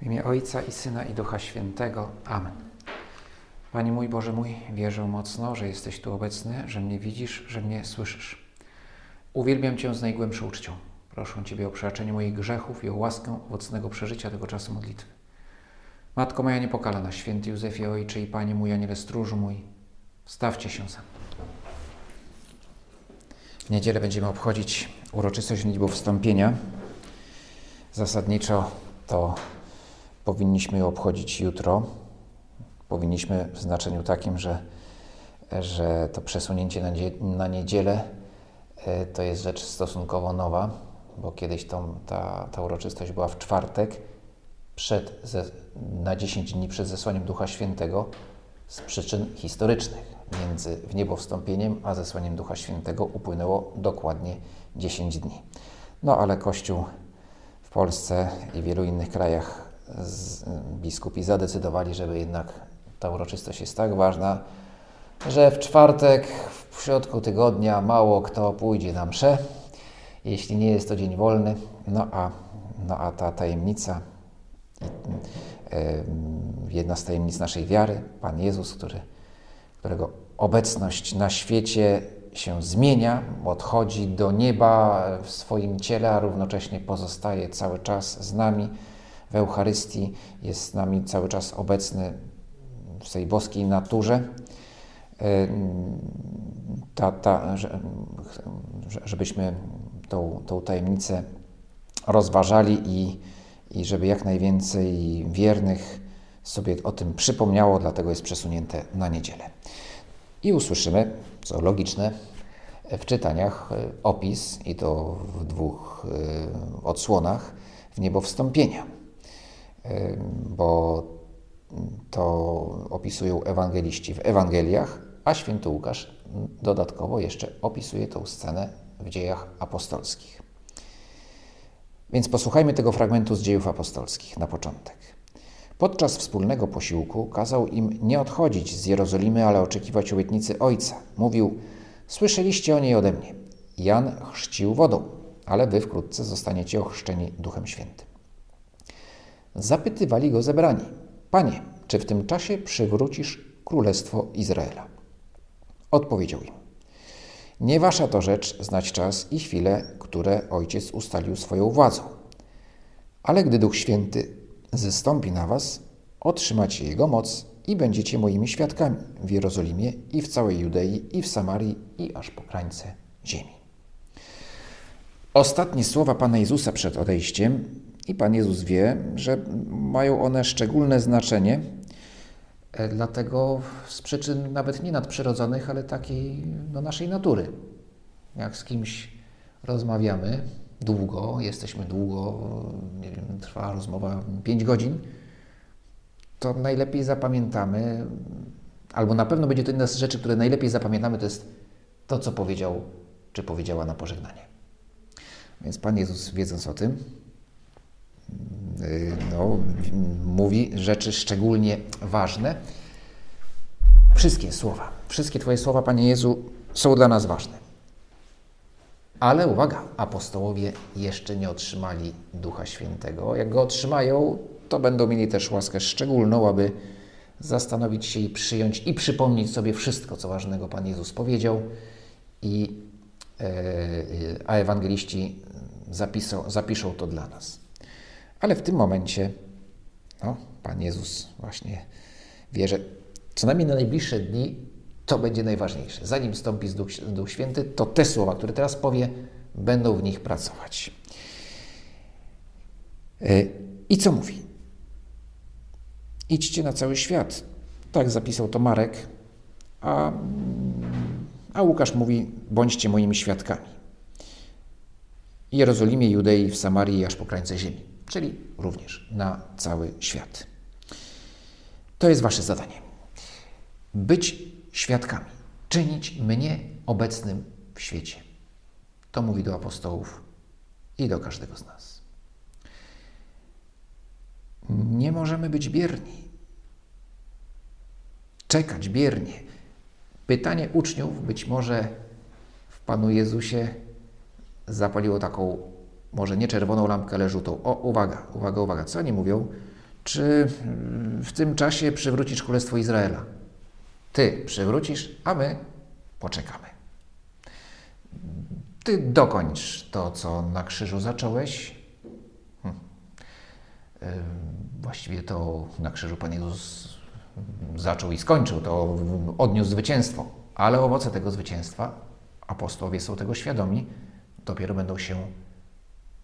W imię Ojca i Syna i Ducha Świętego. Amen. Panie mój Boże mój, wierzę mocno, że jesteś tu obecny, że mnie widzisz, że mnie słyszysz. Uwielbiam Cię z najgłębszą uczcią. Proszę Ciebie o przebaczenie moich grzechów i o łaskę owocnego przeżycia tego czasu modlitwy. Matko moja niepokalana, święty Józefie Ojcze i Panie mój, Aniele Stróżu mój, stawcie się za W niedzielę będziemy obchodzić uroczystość liczby wstąpienia. Zasadniczo to powinniśmy ją obchodzić jutro. Powinniśmy w znaczeniu takim, że, że to przesunięcie na, niedzielę e, to jest rzecz stosunkowo nowa, bo kiedyś tą, ta, ta uroczystość była w czwartek, przed, ze, na 10 dni przed zesłaniem Ducha Świętego z przyczyn historycznych. Między wniebowstąpieniem a zesłaniem Ducha Świętego upłynęło dokładnie 10 dni. No ale Kościół w Polsce i wielu innych krajach biskupi zadecydowali, żeby jednak ta uroczystość jest tak ważna, że w czwartek, w środku tygodnia mało kto pójdzie na mszę, jeśli nie jest to dzień wolny. No a, no a ta tajemnica, jedna z tajemnic naszej wiary, Pan Jezus, który, którego obecność na świecie się zmienia, odchodzi do nieba w swoim ciele, a równocześnie pozostaje cały czas z nami w Eucharystii, jest z nami cały czas obecny w tej boskiej naturze. Ta, ta, żebyśmy tą, tą tajemnicę rozważali i, i żeby jak najwięcej wiernych sobie o tym przypomniało, dlatego jest przesunięte na niedzielę. I usłyszymy, co logiczne, w czytaniach opis, i to w dwóch odsłonach, w niebo wstąpienia, bo to opisują ewangeliści w Ewangeliach, a święty Łukasz dodatkowo jeszcze opisuje tą scenę w dziejach apostolskich. Więc posłuchajmy tego fragmentu z dziejów apostolskich na początek. Podczas wspólnego posiłku kazał im nie odchodzić z Jerozolimy, ale oczekiwać obietnicy Ojca. Mówił: Słyszeliście o niej ode mnie. Jan chrzcił wodą, ale wy wkrótce zostaniecie ochrzczeni Duchem Świętym. Zapytywali go zebrani: Panie, czy w tym czasie przywrócisz królestwo Izraela? Odpowiedział im: Nie wasza to rzecz znać czas i chwilę, które ojciec ustalił swoją władzą. Ale gdy Duch Święty zystąpi na was, otrzymacie jego moc i będziecie moimi świadkami w Jerozolimie i w całej Judei i w Samarii i aż po krańce ziemi. Ostatnie słowa Pana Jezusa przed odejściem i Pan Jezus wie, że mają one szczególne znaczenie, dlatego z przyczyn nawet nie nadprzyrodzonych, ale takiej no, naszej natury. Jak z kimś rozmawiamy długo, jesteśmy długo, nie wiem, trwa rozmowa 5 godzin, to najlepiej zapamiętamy, albo na pewno będzie to jedna z rzeczy, które najlepiej zapamiętamy, to jest to, co powiedział czy powiedziała na pożegnanie. Więc Pan Jezus, wiedząc o tym, no, mówi rzeczy szczególnie ważne. Wszystkie słowa, wszystkie Twoje słowa, Panie Jezu, są dla nas ważne. Ale uwaga, apostołowie jeszcze nie otrzymali Ducha Świętego. Jak go otrzymają, to będą mieli też łaskę szczególną, aby zastanowić się i przyjąć i przypomnieć sobie wszystko, co ważnego Pan Jezus powiedział. I, a ewangeliści zapisą, zapiszą to dla nas. Ale w tym momencie no, Pan Jezus właśnie wie, że co najmniej na najbliższe dni to będzie najważniejsze. Zanim stąpi Duch, Duch Święty, to te słowa, które teraz powie, będą w nich pracować. I co mówi? Idźcie na cały świat. Tak zapisał to Marek, a, a Łukasz mówi: bądźcie moimi świadkami. Jerozolimie, Judei, w Samarii aż po krańce ziemi, czyli również na cały świat. To jest wasze zadanie. Być świadkami, czynić mnie obecnym w świecie. To mówi do apostołów i do każdego z nas. Nie możemy być bierni. Czekać biernie. Pytanie uczniów być może w Panu Jezusie zapaliło taką, może nie czerwoną lampkę, ale żółtą. O, uwaga, uwaga, uwaga. Co oni mówią? czy w tym czasie przywrócisz Królestwo Izraela. Ty przywrócisz, a my poczekamy. Ty dokończ to, co na krzyżu zacząłeś. Hm. Właściwie to na krzyżu Pan Jezus zaczął i skończył, to odniósł zwycięstwo, ale owoce tego zwycięstwa, apostołowie są tego świadomi, dopiero będą się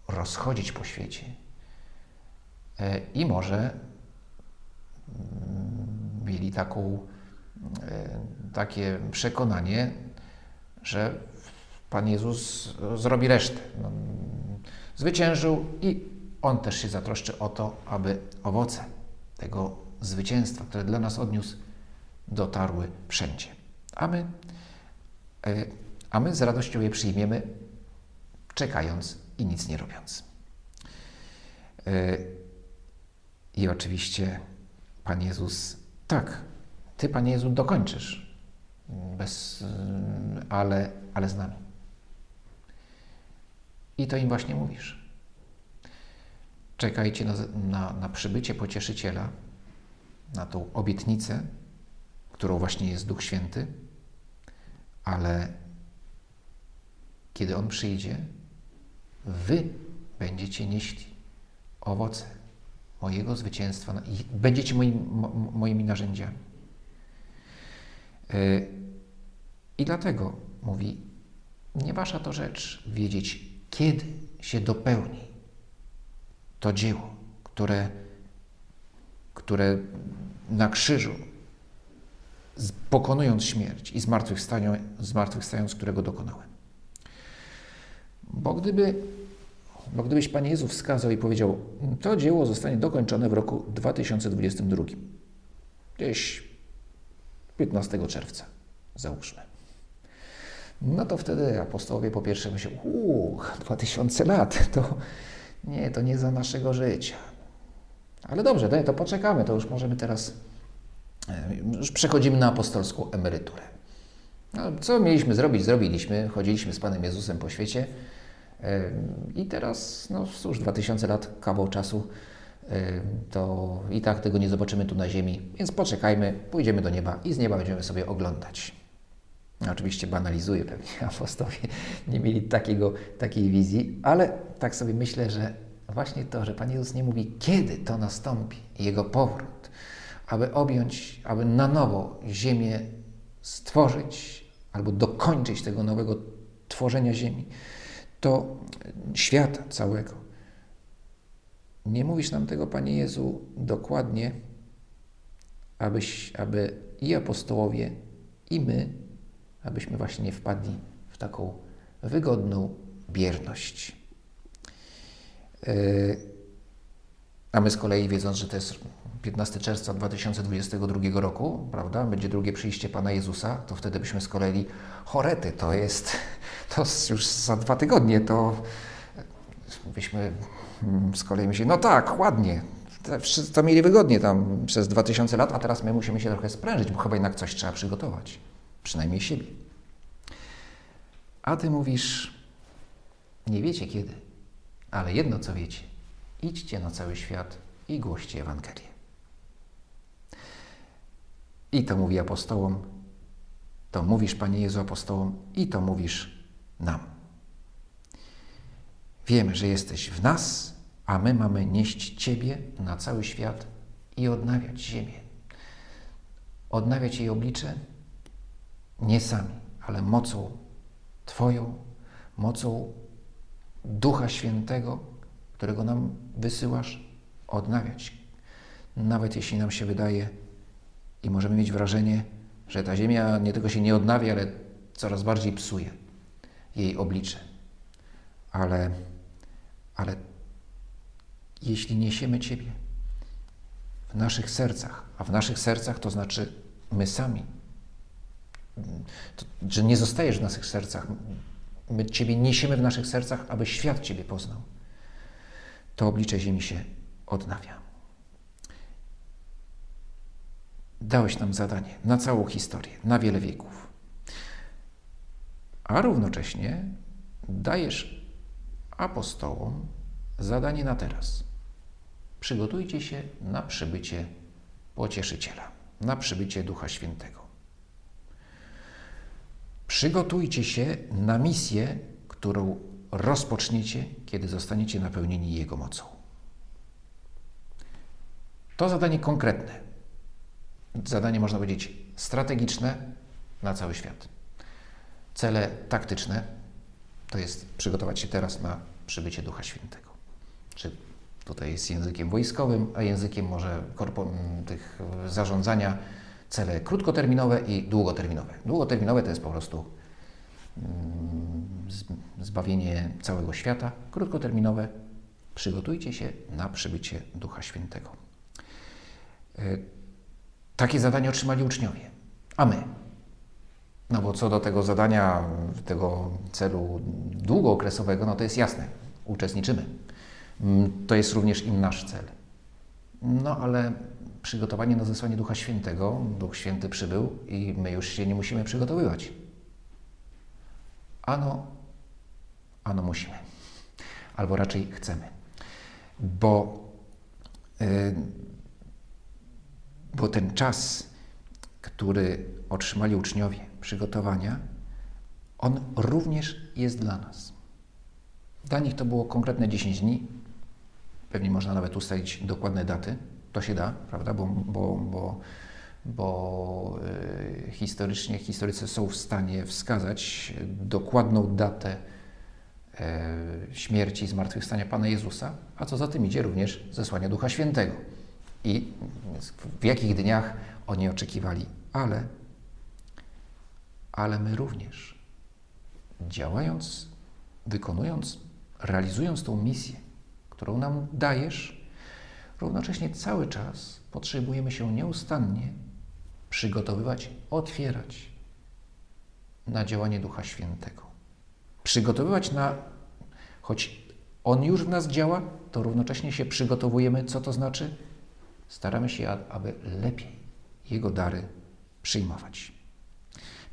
rozchodzić po świecie. E, I może mm, mieli taką, e, takie przekonanie, że Pan Jezus zrobi resztę. No, zwyciężył i On też się zatroszczy o to, aby owoce tego zwycięstwa, które dla nas odniósł, dotarły wszędzie. A my, e, a my z radością je przyjmiemy, czekając i nic nie robiąc. I oczywiście Pan Jezus, tak, Ty, Panie Jezu, dokończysz, bez, ale, ale z nami. I to im właśnie mówisz. Czekajcie na, na, na przybycie pocieszyciela, na tą obietnicę, którą właśnie jest Duch Święty, ale kiedy On przyjdzie, Wy będziecie nieśli owoce mojego zwycięstwa i będziecie moim, moimi narzędziami. E, I dlatego mówi, nie wasza to rzecz wiedzieć, kiedy się dopełni to dzieło, które, które na krzyżu, pokonując śmierć i zmartwychwstając, zmartwychwstając którego dokonałem. Bo gdyby bo gdybyś Panie Jezu wskazał i powiedział, to dzieło zostanie dokończone w roku 2022, gdzieś 15 czerwca, załóżmy. No to wtedy apostołowie po pierwsze myślą, uuu, 2000 lat, to nie, to nie za naszego życia. Ale dobrze, to poczekamy, to już możemy teraz, już przechodzimy na apostolską emeryturę. No, co mieliśmy zrobić? Zrobiliśmy, chodziliśmy z Panem Jezusem po świecie, i teraz, no cóż, 2000 lat, kawał czasu, to i tak tego nie zobaczymy tu na ziemi, więc poczekajmy, pójdziemy do nieba i z nieba będziemy sobie oglądać. Oczywiście banalizuję, pewnie apostowie nie mieli takiego, takiej wizji, ale tak sobie myślę, że właśnie to, że Pan Jezus nie mówi, kiedy to nastąpi, Jego powrót, aby objąć, aby na nowo ziemię stworzyć albo dokończyć tego nowego tworzenia ziemi, to świata całego. Nie mówisz nam tego, Panie Jezu, dokładnie, abyś, aby i apostołowie, i my, abyśmy właśnie nie wpadli w taką wygodną bierność. Yy, a my z kolei, wiedząc, że to jest 15 czerwca 2022 roku, prawda, będzie drugie przyjście Pana Jezusa, to wtedy byśmy z kolei chorety, to jest, to już za dwa tygodnie, to byśmy z kolei myśleli, no tak, ładnie, to mieli wygodnie tam przez 2000 lat, a teraz my musimy się trochę sprężyć, bo chyba jednak coś trzeba przygotować, przynajmniej siebie. A Ty mówisz, nie wiecie kiedy, ale jedno co wiecie, idźcie na cały świat i głoście Ewangelię. I to mówi apostołom, to mówisz, Panie Jezu, apostołom, i to mówisz nam. Wiemy, że jesteś w nas, a my mamy nieść Ciebie na cały świat i odnawiać ziemię. Odnawiać jej oblicze nie sami, ale mocą Twoją, mocą Ducha Świętego, którego nam wysyłasz, odnawiać. Nawet jeśli nam się wydaje, i możemy mieć wrażenie, że ta ziemia nie tylko się nie odnawia, ale coraz bardziej psuje jej oblicze. Ale, ale jeśli niesiemy Ciebie w naszych sercach, a w naszych sercach to znaczy my sami, to, że nie zostajesz w naszych sercach, my Ciebie niesiemy w naszych sercach, aby świat Ciebie poznał, to oblicze ziemi się odnawia. Dałeś nam zadanie na całą historię, na wiele wieków. A równocześnie dajesz apostołom zadanie na teraz. przygotujcie się na przybycie pocieszyciela, na przybycie Ducha Świętego. Przygotujcie się na misję, którą rozpoczniecie, kiedy zostaniecie napełnieni Jego mocą. To zadanie konkretne, zadanie można powiedzieć strategiczne na cały świat. Cele taktyczne to jest przygotować się teraz na przybycie Ducha Świętego. Czy tutaj jest językiem wojskowym, a językiem może tych zarządzania cele krótkoterminowe i długoterminowe. Długoterminowe to jest po prostu zbawienie całego świata. Krótkoterminowe przygotujcie się na przybycie Ducha Świętego. Takie zadanie otrzymali uczniowie, a my. No bo co do tego zadania, tego celu długookresowego, no to jest jasne, uczestniczymy. Mm, to jest również i nasz cel. No ale przygotowanie na zesłanie Ducha Świętego, Duch Święty przybył i my już się nie musimy przygotowywać. Ano, ano musimy. Albo raczej chcemy. Bo, yy, bo ten czas, który otrzymali uczniowie przygotowania, on również jest dla nas. Dla nich to było konkretne 10 dni. Pewnie można nawet ustalić dokładne daty. To się da, prawda? Bo, bo, bo, bo yy, historycznie historycy są w stanie wskazać dokładną datę yy, śmierci i zmartwychwstania Pana Jezusa, a co za tym idzie również zesłania Ducha Świętego. I w jakich dniach oni oczekiwali, ale, ale my również, działając, wykonując realizując tą misję, którą nam dajesz, równocześnie cały czas potrzebujemy się nieustannie przygotowywać, otwierać na działanie Ducha Świętego. Przygotowywać na, choć On już w nas działa, to równocześnie się przygotowujemy. Co to znaczy? Staramy się, aby lepiej Jego dary przyjmować.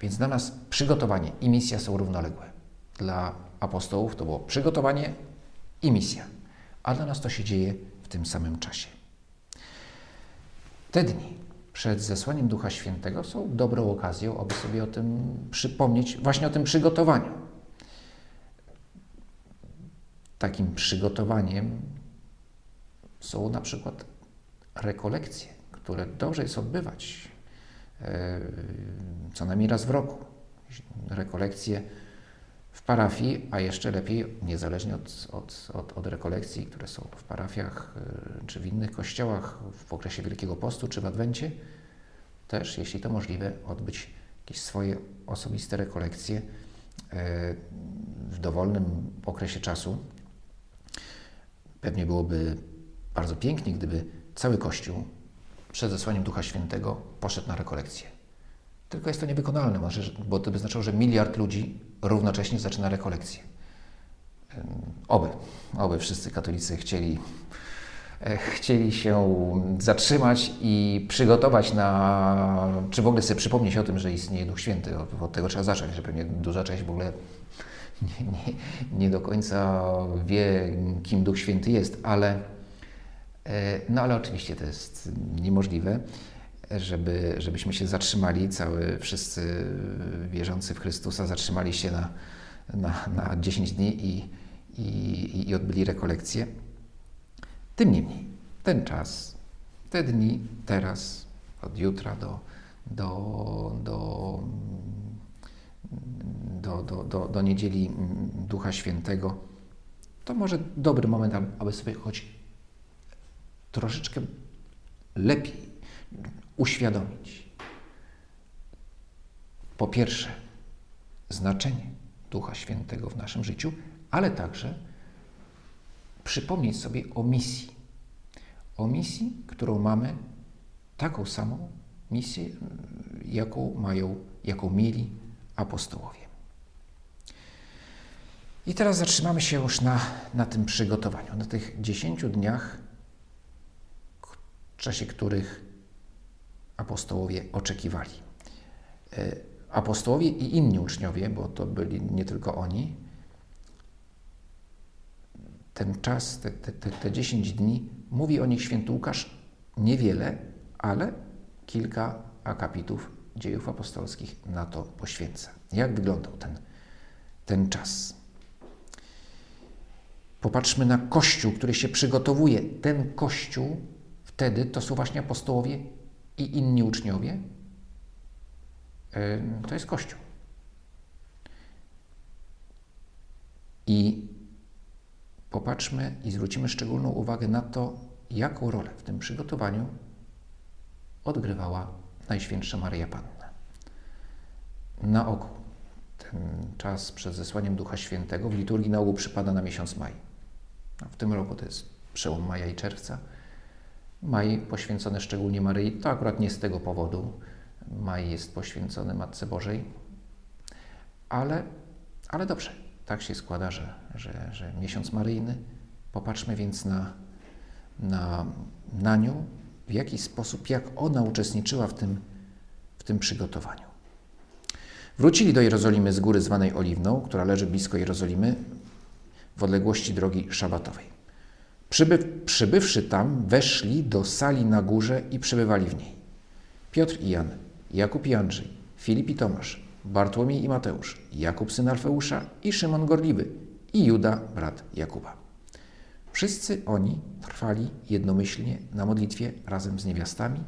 Więc dla nas przygotowanie i misja są równoległe. Dla apostołów to było przygotowanie i misja, a dla nas to się dzieje w tym samym czasie. Te dni przed zesłaniem Ducha Świętego są dobrą okazją, aby sobie o tym przypomnieć, właśnie o tym przygotowaniu. Takim przygotowaniem są na przykład rekolekcje, które dobrze jest odbywać e, co najmniej raz w roku. Rekolekcje w parafii, a jeszcze lepiej, niezależnie od, od, od, od rekolekcji, które są w parafiach y, czy w innych kościołach w okresie Wielkiego Postu czy w Adwencie, też, jeśli to możliwe, odbyć jakieś swoje osobiste rekolekcje y, w dowolnym okresie czasu. Pewnie byłoby bardzo pięknie, gdyby cały Kościół przed zesłaniem Ducha Świętego poszedł na rekolekcję. Tylko jest to niewykonalne, bo to by znaczyło, że miliard ludzi równocześnie zaczyna rekolekcję. Oby, oby wszyscy katolicy chcieli, e, chcieli się zatrzymać i przygotować na, czy w ogóle sobie przypomnieć o tym, że istnieje Duch Święty. Od, tego trzeba zacząć, że pewnie duża część w ogóle nie, nie, nie do końca wie, kim Duch Święty jest, ale, no ale oczywiście to jest niemożliwe żeby, żebyśmy się zatrzymali, cały, wszyscy wierzący w Chrystusa zatrzymali się na, na, na 10 dni i, i, i odbyli rekolekcję. Tym niemniej, ten czas, te dni, teraz, od jutra do, do, do, do, do, do, do niedzieli Ducha Świętego, to może dobry moment, aby sobie choć troszeczkę lepiej uświadomić. Po pierwsze, znaczenie Ducha Świętego w naszym życiu, ale także przypomnieć sobie o misji. O misji, którą mamy, taką samą misję, jaką mają, jaką mieli apostołowie. I teraz zatrzymamy się już na, na tym przygotowaniu, na tych dziesięciu dniach, w czasie których apostołowie oczekiwali. E, apostołowie i inni uczniowie, bo to byli nie tylko oni, ten czas, te, te, te, te 10 dni, mówi o nich święty Łukasz niewiele, ale kilka akapitów dziejów apostolskich na to poświęca. Jak wyglądał ten, ten czas? Popatrzmy na Kościół, który się przygotowuje. Ten Kościół wtedy to są właśnie apostołowie i inni uczniowie. To jest Kościół. I popatrzmy i zwrócimy szczególną uwagę na to, jaką rolę w tym przygotowaniu odgrywała Najświętsza Maryja Panna. Na ogół ten czas przed zesłaniem Ducha Świętego w liturgii na ogół przypada na miesiąc maj. W tym roku to jest przełom maja i czerwca. Maj poświęcony szczególnie Maryi, to akurat nie z tego powodu. Maj jest poświęcony Matce Bożej, ale, ale dobrze, tak się składa, że, że, że miesiąc maryjny. Popatrzmy więc na, na, na nią, w jaki sposób, jak ona uczestniczyła w tym, w tym przygotowaniu. Wrócili do Jerozolimy z góry zwanej Oliwną, która leży blisko Jerozolimy, w odległości drogi szabatowej. Przyby, przybywszy tam, weszli do sali na górze i przebywali w niej. Piotr i Jan, Jakub i Andrzej, Filip i Tomasz, Bartłomiej i Mateusz, Jakub syn Alfeusza i Szymon Gorliwy i Juda, brat Jakuba. Wszyscy oni trwali jednomyślnie na modlitwie razem z niewiastami,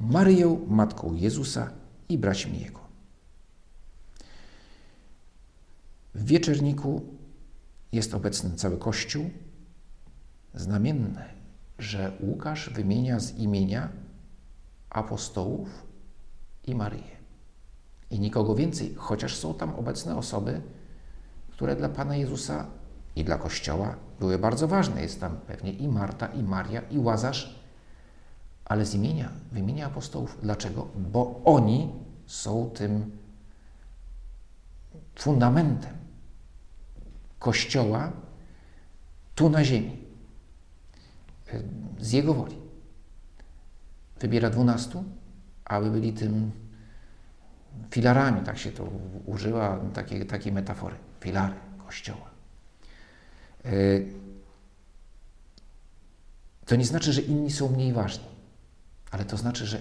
Maryją, matką Jezusa i braćmi Jego. W wieczerniku jest obecny cały Kościół. Znamienne, że Łukasz wymienia z imienia apostołów i Maryję. I nikogo więcej, chociaż są tam obecne osoby, które dla Pana Jezusa i dla Kościoła były bardzo ważne. Jest tam pewnie i Marta, i Maria, i Łazarz, ale z imienia wymienia apostołów. Dlaczego? Bo oni są tym fundamentem Kościoła tu na ziemi, z Jego woli. Wybiera dwunastu, aby byli tym filarami, tak się to użyła, takie, takiej metafory, filary Kościoła. E, to nie znaczy, że inni są mniej ważni, ale to znaczy, że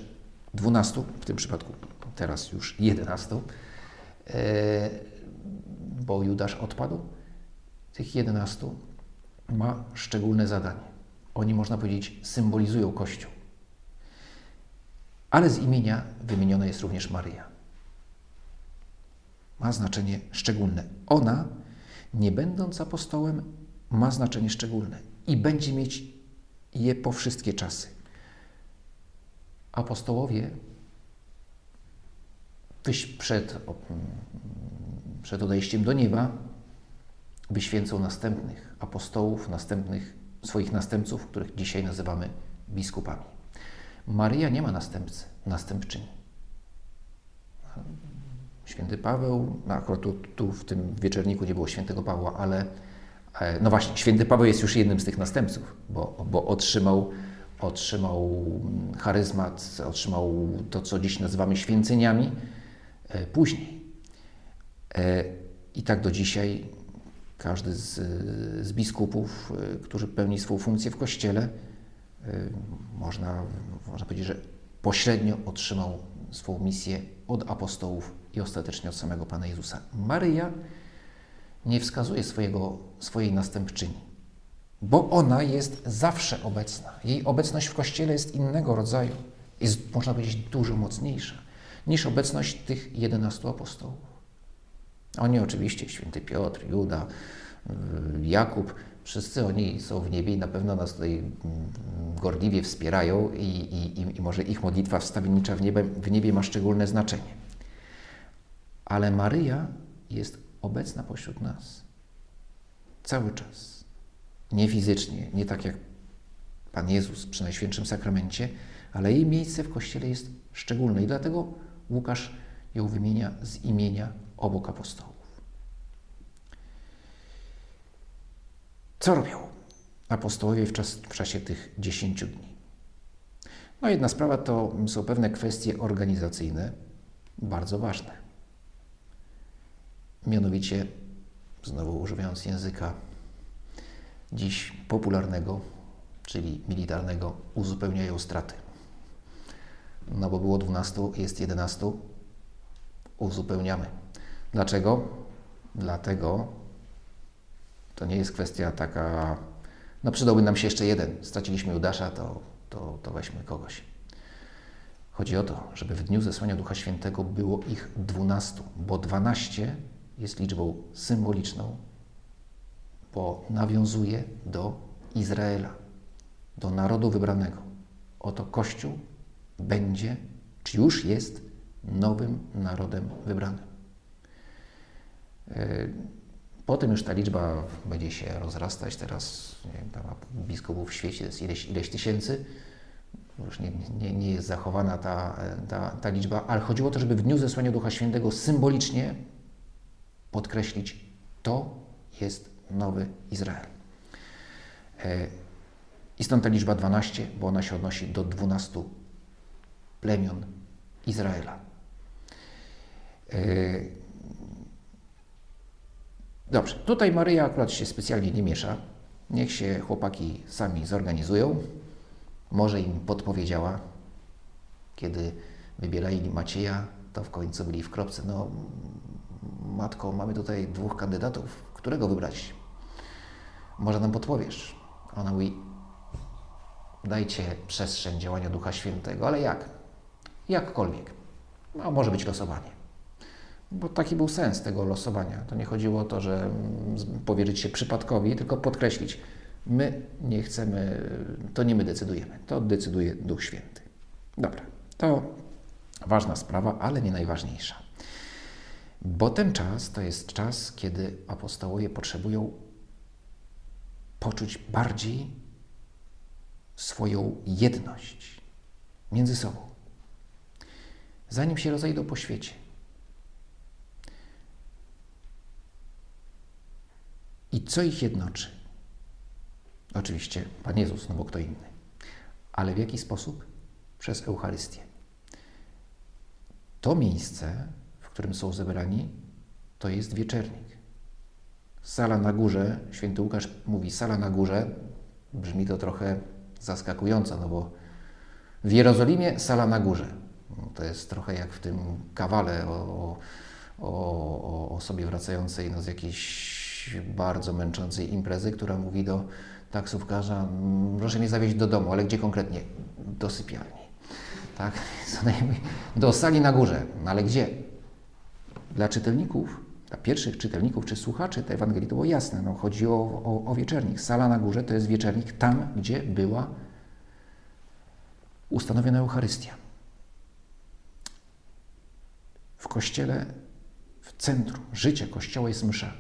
dwunastu, w tym przypadku teraz już jedenastu, e, bo Judasz odpadł, tych jedenastu ma szczególne zadanie. Oni, można powiedzieć, symbolizują Kościół. Ale z imienia wymieniona jest również Maryja. Ma znaczenie szczególne. Ona, nie będąc apostołem, ma znaczenie szczególne i będzie mieć je po wszystkie czasy. Apostołowie przed, przed odejściem do nieba wyświęcą następnych apostołów, następnych swoich następców, których dzisiaj nazywamy biskupami. Maryja nie ma następcy, następczyni. Święty Paweł, no akurat tu, tu, w tym wieczorniku nie było świętego Pawła, ale e, no właśnie, święty Paweł jest już jednym z tych następców, bo, bo otrzymał, otrzymał charyzmat, otrzymał to, co dziś nazywamy święceniami, e, później. E, I tak do dzisiaj każdy z, z biskupów, y, którzy pełni swoją funkcję w Kościele, y, można, można powiedzieć, że pośrednio otrzymał swoją misję od apostołów i ostatecznie od samego Pana Jezusa. Maryja nie wskazuje swojego, swojej następczyni, bo ona jest zawsze obecna. Jej obecność w Kościele jest innego rodzaju, jest, można powiedzieć, dużo mocniejsza niż obecność tych jedenastu apostołów. Oni oczywiście, święty Piotr, Juda, y, Jakub, wszyscy oni są w niebie i na pewno nas tutaj mm, gorliwie wspierają i, i, i może ich modlitwa wstawiennicza w niebie, w niebie ma szczególne znaczenie. Ale Maryja jest obecna pośród nas. Cały czas. Nie fizycznie, nie tak jak Pan Jezus przy Najświętszym Sakramencie, ale jej miejsce w Kościele jest szczególne i dlatego Łukasz ją wymienia z imienia obok apostołów. Co robią apostołowie w, czas, w czasie tych dziesięciu dni? No jedna sprawa to są pewne kwestie organizacyjne, bardzo ważne. Mianowicie, znowu używając języka dziś popularnego, czyli militarnego, uzupełniają straty. No bo było 12, jest 11, uzupełniamy. Dlaczego? Dlatego to nie jest kwestia taka, no przydałby nam się jeszcze jeden, straciliśmy Judasza, to, to, to weźmy kogoś. Chodzi o to, żeby w dniu zesłania Ducha Świętego było ich dwunastu, bo dwanaście jest liczbą symboliczną, bo nawiązuje do Izraela, do narodu wybranego. Oto Kościół będzie, czy już jest, nowym narodem wybranym. E, potem już ta liczba będzie się rozrastać. Teraz nie wiem, biskupów w świecie jest ileś, ileś tysięcy. Już nie, nie, nie jest zachowana ta, ta, ta liczba, ale chodziło o to, żeby w dniu zesłania Ducha Świętego symbolicznie podkreślić, to jest nowy Izrael. E, I stąd ta liczba 12, bo ona się odnosi do 12 plemion Izraela. Dobrze, tutaj Maryja akurat się specjalnie nie miesza. Niech się chłopaki sami zorganizują. Może im podpowiedziała, kiedy wybierali Macieja, to w końcu byli w kropce. No, matko, mamy tutaj dwóch kandydatów, którego wybrać? Może nam podpowiesz? Ona mówi, dajcie przestrzeń działania Ducha Świętego, ale jak? Jakkolwiek. No, może być losowanie. Bo taki był sens tego losowania. To nie chodziło o to, że mm, powierzyć się przypadkowi, tylko podkreślić, my nie chcemy, to nie my decydujemy, to decyduje Duch Święty. Dobra, to ważna sprawa, ale nie najważniejsza. Bo ten czas to jest czas, kiedy apostołowie potrzebują poczuć bardziej swoją jedność między sobą. Zanim się rozejdą po świecie. I co ich jednoczy? Oczywiście Pan Jezus, no bo kto inny. Ale w jaki sposób? Przez Eucharystię. To miejsce, w którym są zebrani, to jest wieczernik. Sala na górze, święty Łukasz mówi sala na górze, brzmi to trochę zaskakująco, no bo w Jerozolimie sala na górze. To jest trochę jak w tym kawale o, o, o osobie wracającej no, z jakiejś bardzo męczącej imprezy, która mówi do taksówkarza, proszę mnie zawieźć do domu, ale gdzie konkretnie? Do sypialni. Tak? Do sali na górze, no, ale gdzie? Dla czytelników dla pierwszych czytelników czy słuchaczy tej Ewangelii to było jasne. No, chodzi o, o, o wieczernik. Sala na górze to jest wieczernik tam, gdzie była ustanowiona Eucharystia. W Kościele, w centrum życia Kościoła jest msza.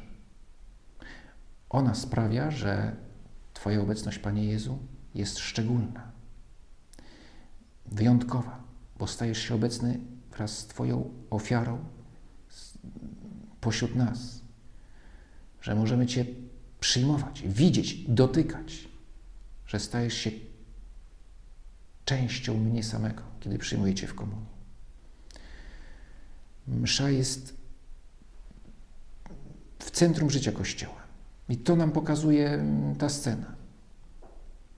Ona sprawia, że Twoja obecność, Panie Jezu, jest szczególna, wyjątkowa, bo stajesz się obecny wraz z Twoją ofiarą, pośród nas, że możemy Cię przyjmować, widzieć, dotykać, że stajesz się częścią mnie samego, kiedy przyjmuję Cię w komunii. Msza jest w centrum życia Kościoła. I to nam pokazuje mm, ta scena.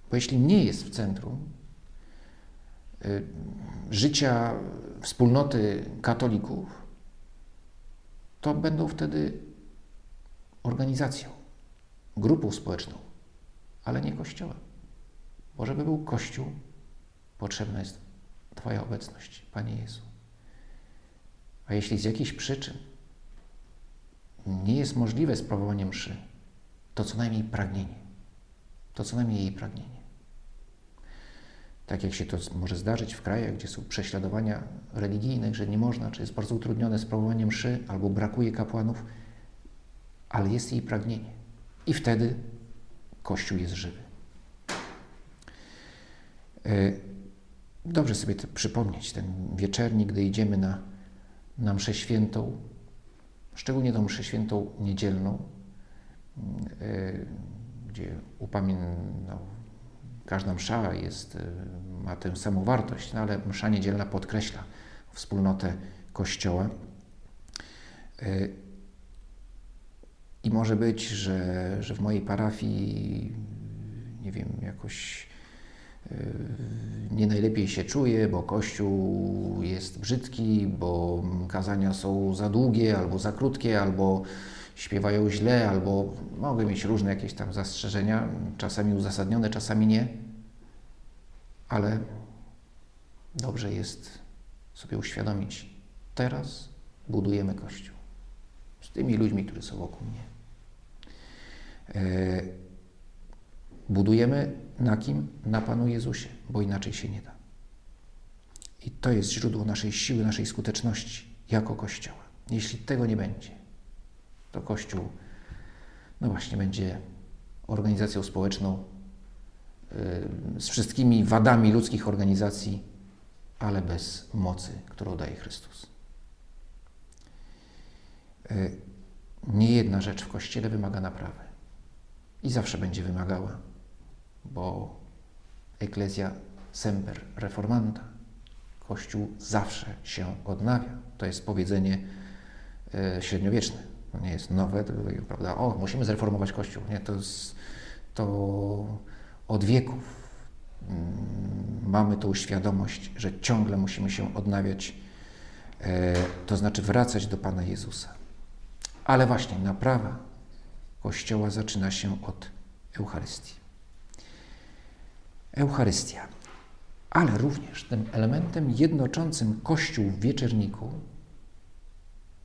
Bo jeśli nie jest w centrum y, życia wspólnoty katolików, to będą wtedy organizacją, grupą społeczną, ale nie Kościołem. Bo żeby był Kościół, potrzebna jest Twoja obecność, Panie Jezu. A jeśli z jakichś przyczyn nie jest możliwe sprawowanie mszy, to co najmniej pragnienie. To co najmniej jej pragnienie tak jak się to może zdarzyć w krajach, gdzie są prześladowania religijne, że nie można, czy jest bardzo utrudnione sprawowanie mszy, albo brakuje kapłanów, ale jest jej pragnienie. I wtedy Kościół jest żywy. E, dobrze sobie to przypomnieć, ten wieczernik, gdy idziemy na, na mszę świętą, szczególnie tą mszę świętą niedzielną, gdzie upamiętniamy no, Każda msza jest, y, ma tę samą wartość, no ale msza niedzielna podkreśla wspólnotę Kościoła. Y, I może być, że, że w mojej parafii, nie wiem, jakoś nie najlepiej się czuję, bo kościół jest brzydki, bo kazania są za długie albo za krótkie, albo śpiewają źle, albo mogę mieć różne jakieś tam zastrzeżenia, czasami uzasadnione, czasami nie, ale dobrze jest sobie uświadomić, teraz budujemy Kościół z tymi ludźmi, którzy są wokół mnie. E, budujemy na kim? Na Panu Jezusie, bo inaczej się nie da. I to jest źródło naszej siły, naszej skuteczności jako Kościoła. Jeśli tego nie będzie, to Kościół, no właśnie, będzie organizacją społeczną yy, z wszystkimi wadami ludzkich organizacji, ale bez mocy, którą daje Chrystus. Yy, nie jedna rzecz w Kościele wymaga naprawy i zawsze będzie wymagała, bo Eklezja semper reformanta. Kościół zawsze się odnawia. To jest powiedzenie yy, średniowieczne. To nie jest nowe, prawda? O, musimy zreformować Kościół. Nie, to jest to od wieków mm, mamy tą świadomość, że ciągle musimy się odnawiać, e, to znaczy wracać do Pana Jezusa. Ale właśnie naprawa Kościoła zaczyna się od Eucharystii. Eucharystia. Ale również tym elementem jednoczącym Kościół w wieczerniku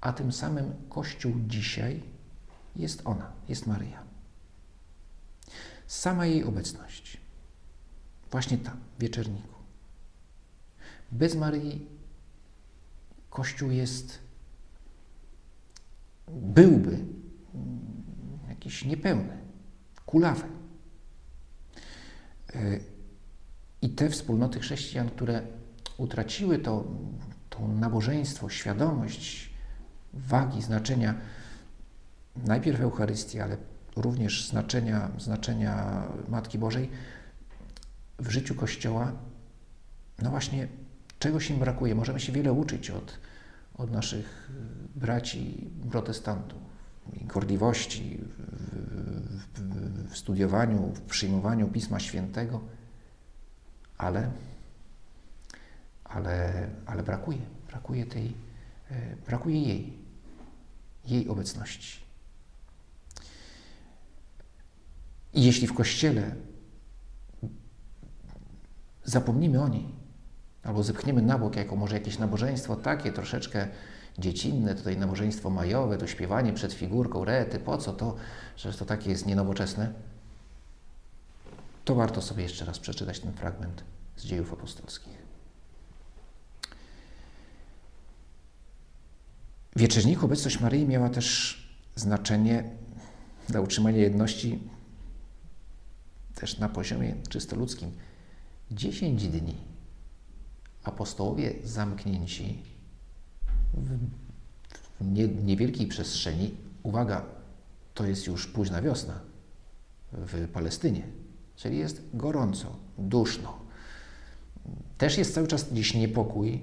a tym samym Kościół dzisiaj jest ona, jest Maryja. Sama jej obecność, właśnie tam, w wieczerniku. Bez Maryi Kościół jest, byłby jakiś niepełny, kulawy. I te wspólnoty chrześcijan, które utraciły to, to nabożeństwo, świadomość wagi, znaczenia najpierw Eucharystii, ale również znaczenia, znaczenia Matki Bożej w życiu Kościoła, no właśnie czegoś im brakuje. Możemy się wiele uczyć od, od naszych braci protestantów. I gorliwości w, w, w studiowaniu, w przyjmowaniu Pisma Świętego, ale, ale, ale brakuje, brakuje tej, E, brakuje jej, jej obecności. I jeśli w kościele zapomnimy o niej, albo zepchniemy na bok jako może jakieś nabożeństwo takie troszeczkę dziecinne, tutaj nabożeństwo majowe, to śpiewanie przed figurką, rety, po co to, że to takie jest nienowoczesne, to warto sobie jeszcze raz przeczytać ten fragment z dziejów apostolskich. W wieczerniku obecność Maryi miała też znaczenie dla utrzymania jedności też na poziomie czysto ludzkim. Dziesięć dni apostołowie zamknięci w niewielkiej przestrzeni, uwaga, to jest już późna wiosna w Palestynie, czyli jest gorąco, duszno. Też jest cały czas gdzieś niepokój,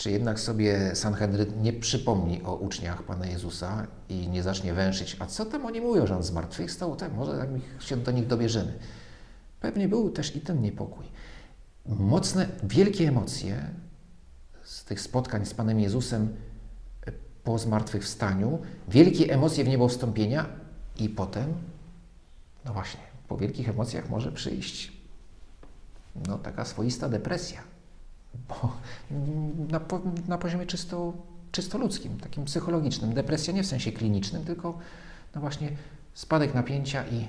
czy jednak sobie Sanhedryn nie przypomni o uczniach Pana Jezusa i nie zacznie węszyć, a co tam oni mówią, że on zmartwychwstał, tak, może tak się do nich dobierzemy. Pewnie był też i ten niepokój. Mocne, wielkie emocje z tych spotkań z Panem Jezusem po zmartwychwstaniu, wielkie emocje w niebo wstąpienia i potem, no właśnie, po wielkich emocjach może przyjść no, taka swoista depresja bo na, na poziomie czysto, czysto ludzkim, takim psychologicznym. Depresja nie w sensie klinicznym, tylko no właśnie spadek napięcia i,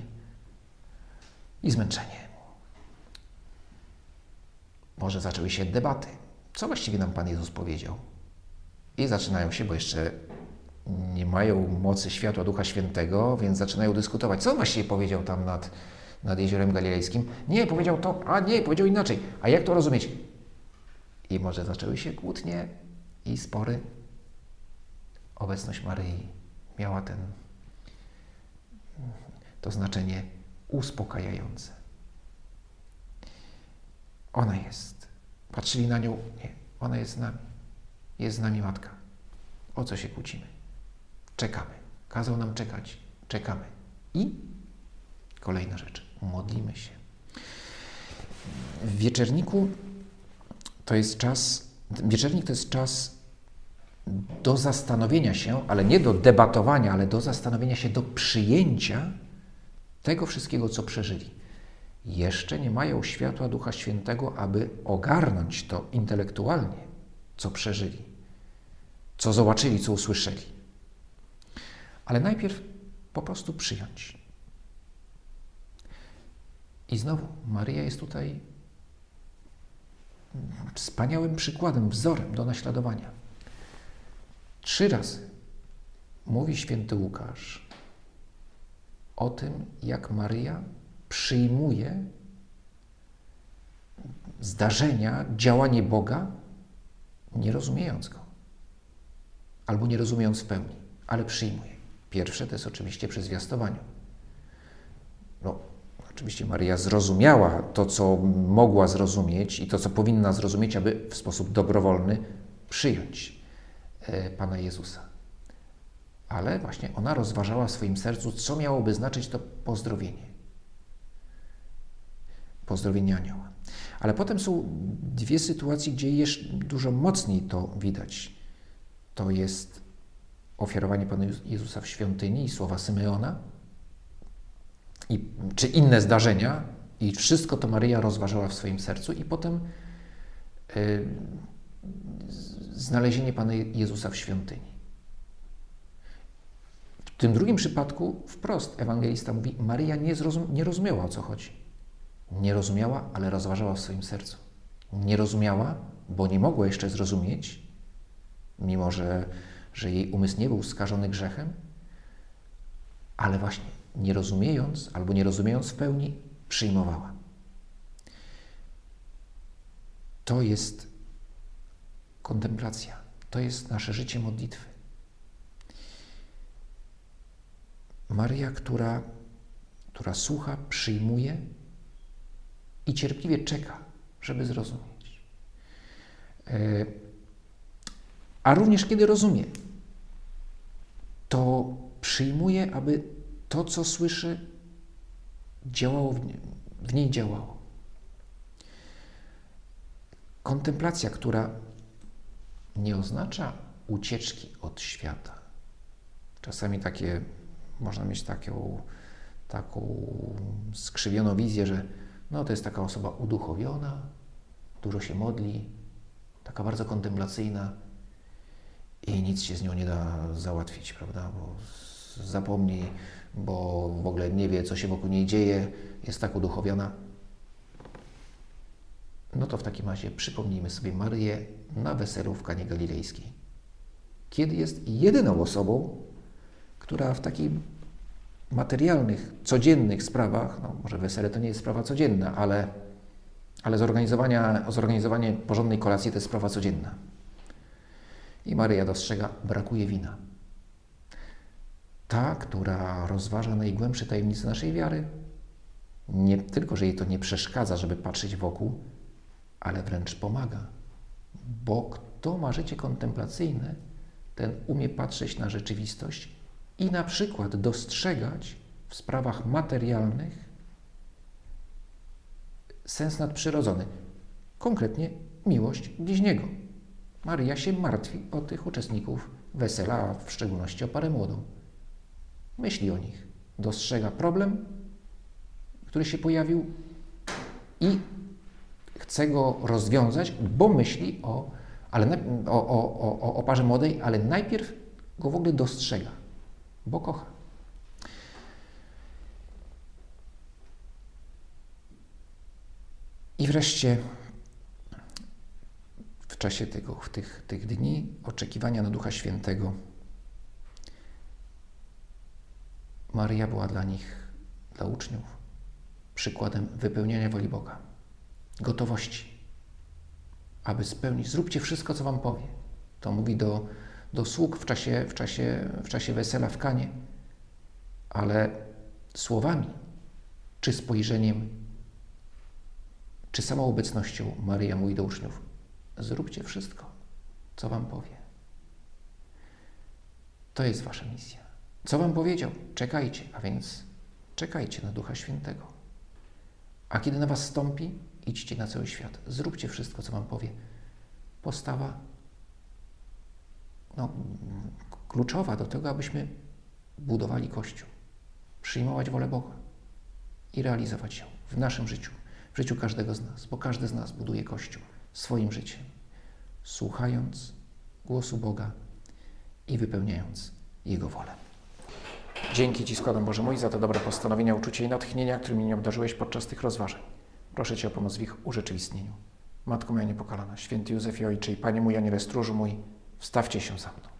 i zmęczenie. Może zaczęły się debaty. Co właściwie nam Pan Jezus powiedział? I zaczynają się, bo jeszcze nie mają mocy światła Ducha Świętego, więc zaczynają dyskutować. Co on właściwie powiedział tam nad, nad Jeziorem Galilejskim? Nie, powiedział to, a nie, powiedział inaczej. A jak to rozumieć? I może zaczęły się kłótnie i spory. Obecność Maryi miała ten, to znaczenie uspokajające. Ona jest. Patrzyli na nią, nie, ona jest z nami. Jest z nami matka. O co się kłócimy? Czekamy. Kazał nam czekać czekamy. I kolejna rzecz, modlimy się. W wieczerniku to jest czas, wieczernik to jest czas do zastanowienia się, ale nie do debatowania, ale do zastanowienia się, do przyjęcia tego wszystkiego, co przeżyli. Jeszcze nie mają światła Ducha Świętego, aby ogarnąć to intelektualnie, co przeżyli, co zobaczyli, co usłyszeli. Ale najpierw po prostu przyjąć. I znowu, Maria jest tutaj wspaniałym przykładem, wzorem do naśladowania. Trzy razy mówi święty Łukasz o tym, jak Maryja przyjmuje zdarzenia, działanie Boga, nie rozumiejąc go, albo nie rozumiejąc w pełni, ale przyjmuje. Pierwsze to jest oczywiście przy zwiastowaniu. Oczywiście Maryja zrozumiała to, co mogła zrozumieć i to, co powinna zrozumieć, aby w sposób dobrowolny przyjąć e, Pana Jezusa. Ale właśnie ona rozważała w swoim sercu, co miałoby znaczyć to pozdrowienie. Pozdrowienie anioła. Ale potem są dwie sytuacje, gdzie jeszcze dużo mocniej to widać. To jest ofiarowanie Pana Jezusa w świątyni i słowa Symeona, i, czy inne zdarzenia, i wszystko to Maryja rozważała w swoim sercu, i potem y, znalezienie Pana Jezusa w świątyni. W tym drugim przypadku wprost ewangelista mówi: Maryja nie, zrozum nie rozumiała o co chodzi. Nie rozumiała, ale rozważała w swoim sercu. Nie rozumiała, bo nie mogła jeszcze zrozumieć, mimo że, że jej umysł nie był skażony grzechem, ale właśnie nie rozumiejąc albo nie rozumiejąc w pełni, przyjmowała. To jest kontemplacja, to jest nasze życie modlitwy. Maria, która, która słucha, przyjmuje i cierpliwie czeka, żeby zrozumieć. E, a również kiedy rozumie, to przyjmuje, aby to, co słyszy, działało w, nie, w niej działało. Kontemplacja, która nie oznacza ucieczki od świata. Czasami takie, można mieć taką, taką skrzywioną wizję, że no, to jest taka osoba uduchowiona, dużo się modli, taka bardzo kontemplacyjna i nic się z nią nie da załatwić, prawda? Bo zapomni, bo w ogóle nie wie, co się wokół niej dzieje, jest tak uduchowiona. No to w takim razie przypomnijmy sobie Maryję na weselu w Kanie Galilejskiej. Kiedy jest jedyną osobą, która w takich materialnych, codziennych sprawach, no może wesele to nie jest sprawa codzienna, ale, ale zorganizowania, zorganizowanie porządnej kolacji to jest sprawa codzienna. I Maryja dostrzega, brakuje wina ta, która rozważa najgłębsze tajemnice naszej wiary, nie tylko, że jej to nie przeszkadza, żeby patrzeć wokół, ale wręcz pomaga. Bo kto ma życie kontemplacyjne, ten umie patrzeć na rzeczywistość i na przykład dostrzegać w sprawach materialnych sens nadprzyrodzony, konkretnie miłość bliźniego. Maria się martwi o tych uczestników wesela, a w szczególności o parę młodą myśli o nich, dostrzega problem, który się pojawił i chce go rozwiązać, bo myśli o, ale o, o, o, o parze młodej, ale najpierw go w ogóle dostrzega, bo kocha. I wreszcie w czasie tego, tych, tych dni oczekiwania na Ducha Świętego Maryja była dla nich, dla uczniów, przykładem wypełniania woli Boga, gotowości, aby spełnić. Zróbcie wszystko, co Wam powie. To mówi do, do sług w czasie, w, czasie, w czasie wesela w Kanie, ale słowami, czy spojrzeniem, czy samą obecnością Maryja mówi do uczniów: Zróbcie wszystko, co Wam powie. To jest Wasza misja. Co wam powiedział? Czekajcie, a więc czekajcie na Ducha Świętego. A kiedy na was stąpi, idźcie na cały świat. Zróbcie wszystko, co wam powie. Postawa no, kluczowa do tego, abyśmy budowali Kościół, przyjmować wolę Boga i realizować ją w naszym życiu, w życiu każdego z nas, bo każdy z nas buduje Kościół swoim życiem, słuchając głosu Boga i wypełniając Jego wolę. Dzięki Ci składam, Boże mój, za te dobre postanowienia, uczucie i natchnienia, którymi mnie obdarzyłeś podczas tych rozważań. Proszę Cię o pomoc w ich urzeczywistnieniu. Matko moja niepokalana, święty Józefie Ojcze i Panie mój, Aniele Stróżu mój, wstawcie się za mną.